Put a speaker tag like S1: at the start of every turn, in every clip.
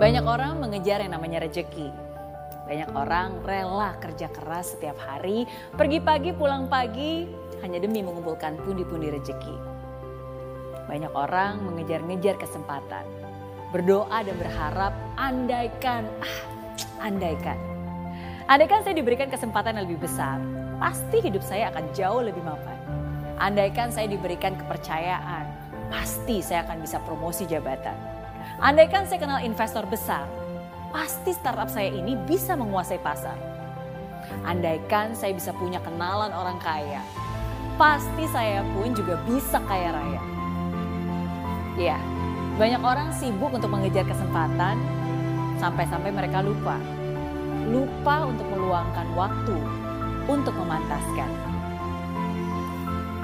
S1: Banyak orang mengejar yang namanya rejeki. Banyak orang rela kerja keras setiap hari, pergi pagi pulang pagi hanya demi mengumpulkan pundi-pundi rejeki. Banyak orang mengejar-ngejar kesempatan, berdoa dan berharap andaikan, ah, andaikan. Andaikan saya diberikan kesempatan yang lebih besar, pasti hidup saya akan jauh lebih mapan. Andaikan saya diberikan kepercayaan, pasti saya akan bisa promosi jabatan. Andaikan saya kenal investor besar, pasti startup saya ini bisa menguasai pasar. Andaikan saya bisa punya kenalan orang kaya, pasti saya pun juga bisa kaya raya. Ya, banyak orang sibuk untuk mengejar kesempatan sampai-sampai mereka lupa. Lupa untuk meluangkan waktu untuk memantaskan.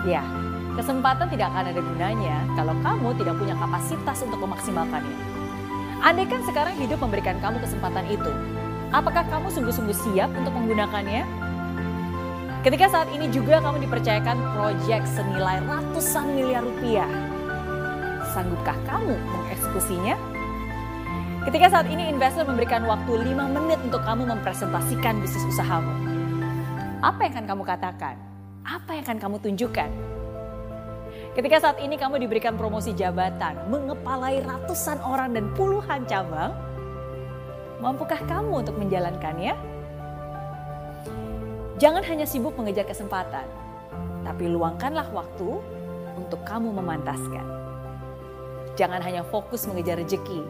S1: Ya, kesempatan tidak akan ada gunanya kalau kamu tidak punya kapasitas untuk memaksimalkannya. Andaikan sekarang hidup memberikan kamu kesempatan itu, apakah kamu sungguh-sungguh siap untuk menggunakannya? Ketika saat ini juga kamu dipercayakan proyek senilai ratusan miliar rupiah, sanggupkah kamu mengeksekusinya? Ketika saat ini investor memberikan waktu 5 menit untuk kamu mempresentasikan bisnis usahamu. Apa yang akan kamu katakan? Apa yang akan kamu tunjukkan? Ketika saat ini kamu diberikan promosi jabatan, mengepalai ratusan orang dan puluhan cabang, mampukah kamu untuk menjalankannya? Jangan hanya sibuk mengejar kesempatan, tapi luangkanlah waktu untuk kamu memantaskan. Jangan hanya fokus mengejar rezeki,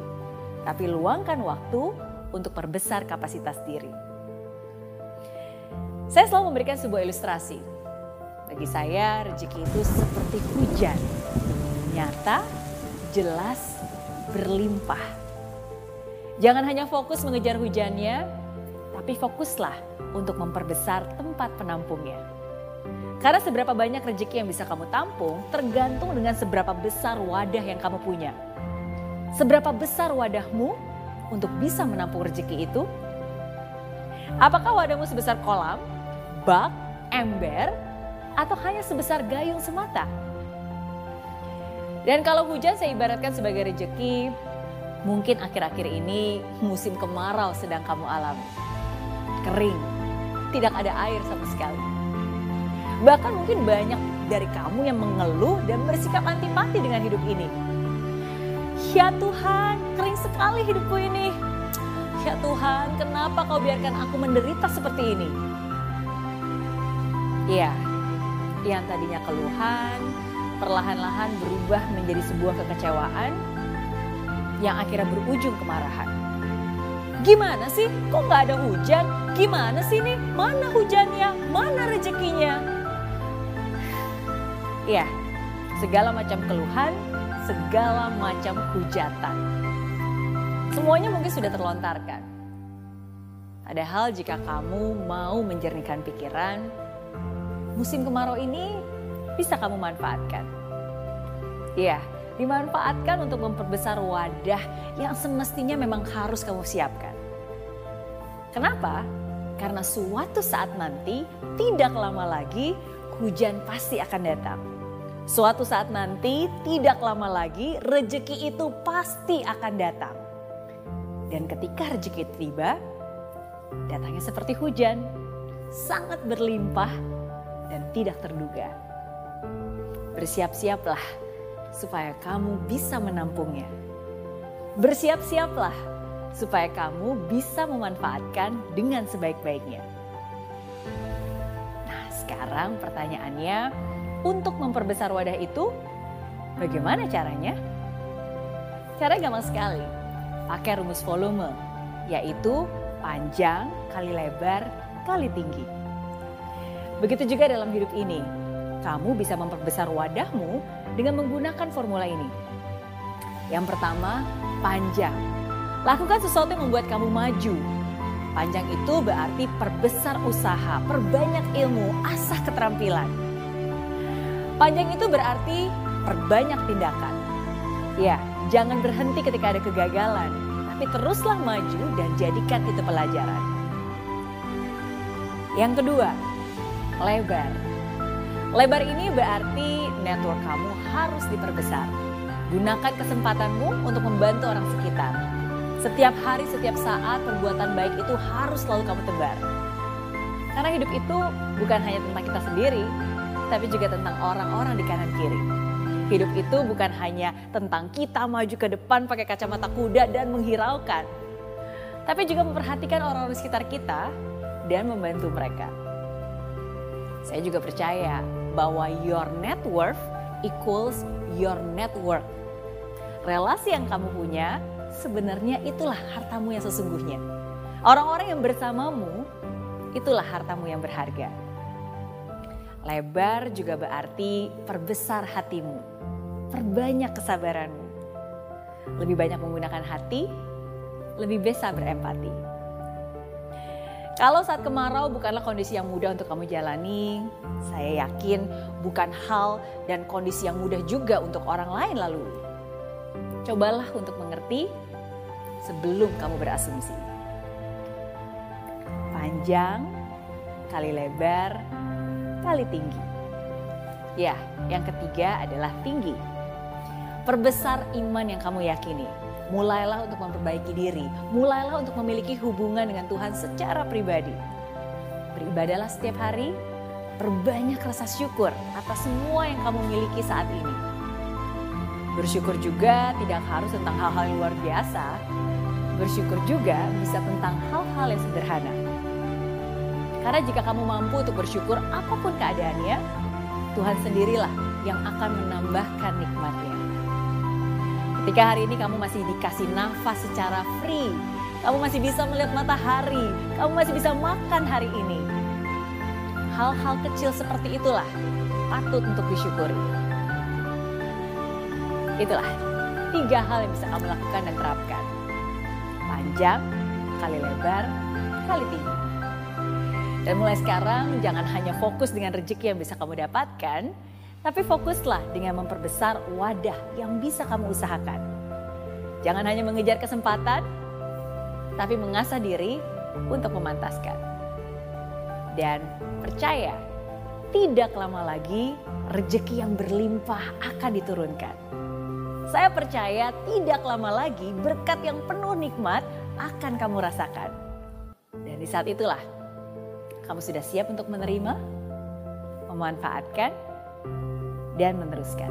S1: tapi luangkan waktu untuk perbesar kapasitas diri. Saya selalu memberikan sebuah ilustrasi. Bagi saya, rezeki itu seperti hujan. Nyata, jelas, berlimpah. Jangan hanya fokus mengejar hujannya, tapi fokuslah untuk memperbesar tempat penampungnya. Karena seberapa banyak rezeki yang bisa kamu tampung tergantung dengan seberapa besar wadah yang kamu punya. Seberapa besar wadahmu untuk bisa menampung rezeki itu? Apakah wadahmu sebesar kolam, bak, ember, atau hanya sebesar gayung semata? Dan kalau hujan saya ibaratkan sebagai rezeki, mungkin akhir-akhir ini musim kemarau sedang kamu alami. Kering, tidak ada air sama sekali. Bahkan mungkin banyak dari kamu yang mengeluh dan bersikap antipati dengan hidup ini. Ya Tuhan, kering sekali hidupku ini. Ya Tuhan, kenapa kau biarkan aku menderita seperti ini? Ya, yang tadinya keluhan, perlahan-lahan berubah menjadi sebuah kekecewaan yang akhirnya berujung kemarahan. Gimana sih? Kok nggak ada hujan? Gimana sih nih? Mana hujannya? Mana rezekinya? Ya, segala macam keluhan, segala macam hujatan. Semuanya mungkin sudah terlontarkan. Padahal jika kamu mau menjernihkan pikiran, musim kemarau ini bisa kamu manfaatkan. Ya, dimanfaatkan untuk memperbesar wadah yang semestinya memang harus kamu siapkan. Kenapa? Karena suatu saat nanti, tidak lama lagi, hujan pasti akan datang. Suatu saat nanti, tidak lama lagi, rejeki itu pasti akan datang. Dan ketika rejeki tiba, datangnya seperti hujan, sangat berlimpah dan tidak terduga. Bersiap-siaplah supaya kamu bisa menampungnya. Bersiap-siaplah supaya kamu bisa memanfaatkan dengan sebaik-baiknya. Nah, sekarang pertanyaannya, untuk memperbesar wadah itu, bagaimana caranya? Caranya gampang sekali. Pakai rumus volume, yaitu panjang kali lebar kali tinggi. Begitu juga dalam hidup ini, kamu bisa memperbesar wadahmu dengan menggunakan formula ini. Yang pertama, panjang. Lakukan sesuatu yang membuat kamu maju. Panjang itu berarti perbesar usaha, perbanyak ilmu, asah keterampilan. Panjang itu berarti perbanyak tindakan. Ya, jangan berhenti ketika ada kegagalan, tapi teruslah maju dan jadikan itu pelajaran. Yang kedua, lebar. Lebar ini berarti network kamu harus diperbesar. Gunakan kesempatanmu untuk membantu orang sekitar. Setiap hari, setiap saat perbuatan baik itu harus selalu kamu tebar. Karena hidup itu bukan hanya tentang kita sendiri, tapi juga tentang orang-orang di kanan kiri. Hidup itu bukan hanya tentang kita maju ke depan pakai kacamata kuda dan menghiraukan, tapi juga memperhatikan orang-orang sekitar kita dan membantu mereka. Saya juga percaya bahwa your net worth equals your network. Relasi yang kamu punya sebenarnya itulah hartamu yang sesungguhnya. Orang-orang yang bersamamu itulah hartamu yang berharga. Lebar juga berarti perbesar hatimu, perbanyak kesabaranmu. Lebih banyak menggunakan hati, lebih bisa berempati. Kalau saat kemarau bukanlah kondisi yang mudah untuk kamu jalani, saya yakin bukan hal dan kondisi yang mudah juga untuk orang lain lalui. Cobalah untuk mengerti sebelum kamu berasumsi. Panjang, kali lebar, kali tinggi. Ya, yang ketiga adalah tinggi. Perbesar iman yang kamu yakini. Mulailah untuk memperbaiki diri. Mulailah untuk memiliki hubungan dengan Tuhan secara pribadi. Beribadalah setiap hari, berbanyak rasa syukur atas semua yang kamu miliki saat ini. Bersyukur juga tidak harus tentang hal-hal yang luar biasa. Bersyukur juga bisa tentang hal-hal yang sederhana. Karena jika kamu mampu untuk bersyukur apa pun keadaannya, Tuhan sendirilah yang akan menambahkan nikmatnya. Ketika hari ini kamu masih dikasih nafas secara free, kamu masih bisa melihat matahari, kamu masih bisa makan hari ini. Hal-hal kecil seperti itulah patut untuk disyukuri. Itulah tiga hal yang bisa kamu lakukan dan terapkan. Panjang, kali lebar, kali tinggi. Dan mulai sekarang jangan hanya fokus dengan rezeki yang bisa kamu dapatkan, tapi fokuslah dengan memperbesar wadah yang bisa kamu usahakan. Jangan hanya mengejar kesempatan, tapi mengasah diri untuk memantaskan. Dan percaya, tidak lama lagi rezeki yang berlimpah akan diturunkan. Saya percaya tidak lama lagi berkat yang penuh nikmat akan kamu rasakan. Dan di saat itulah kamu sudah siap untuk menerima, memanfaatkan, dan meneruskan.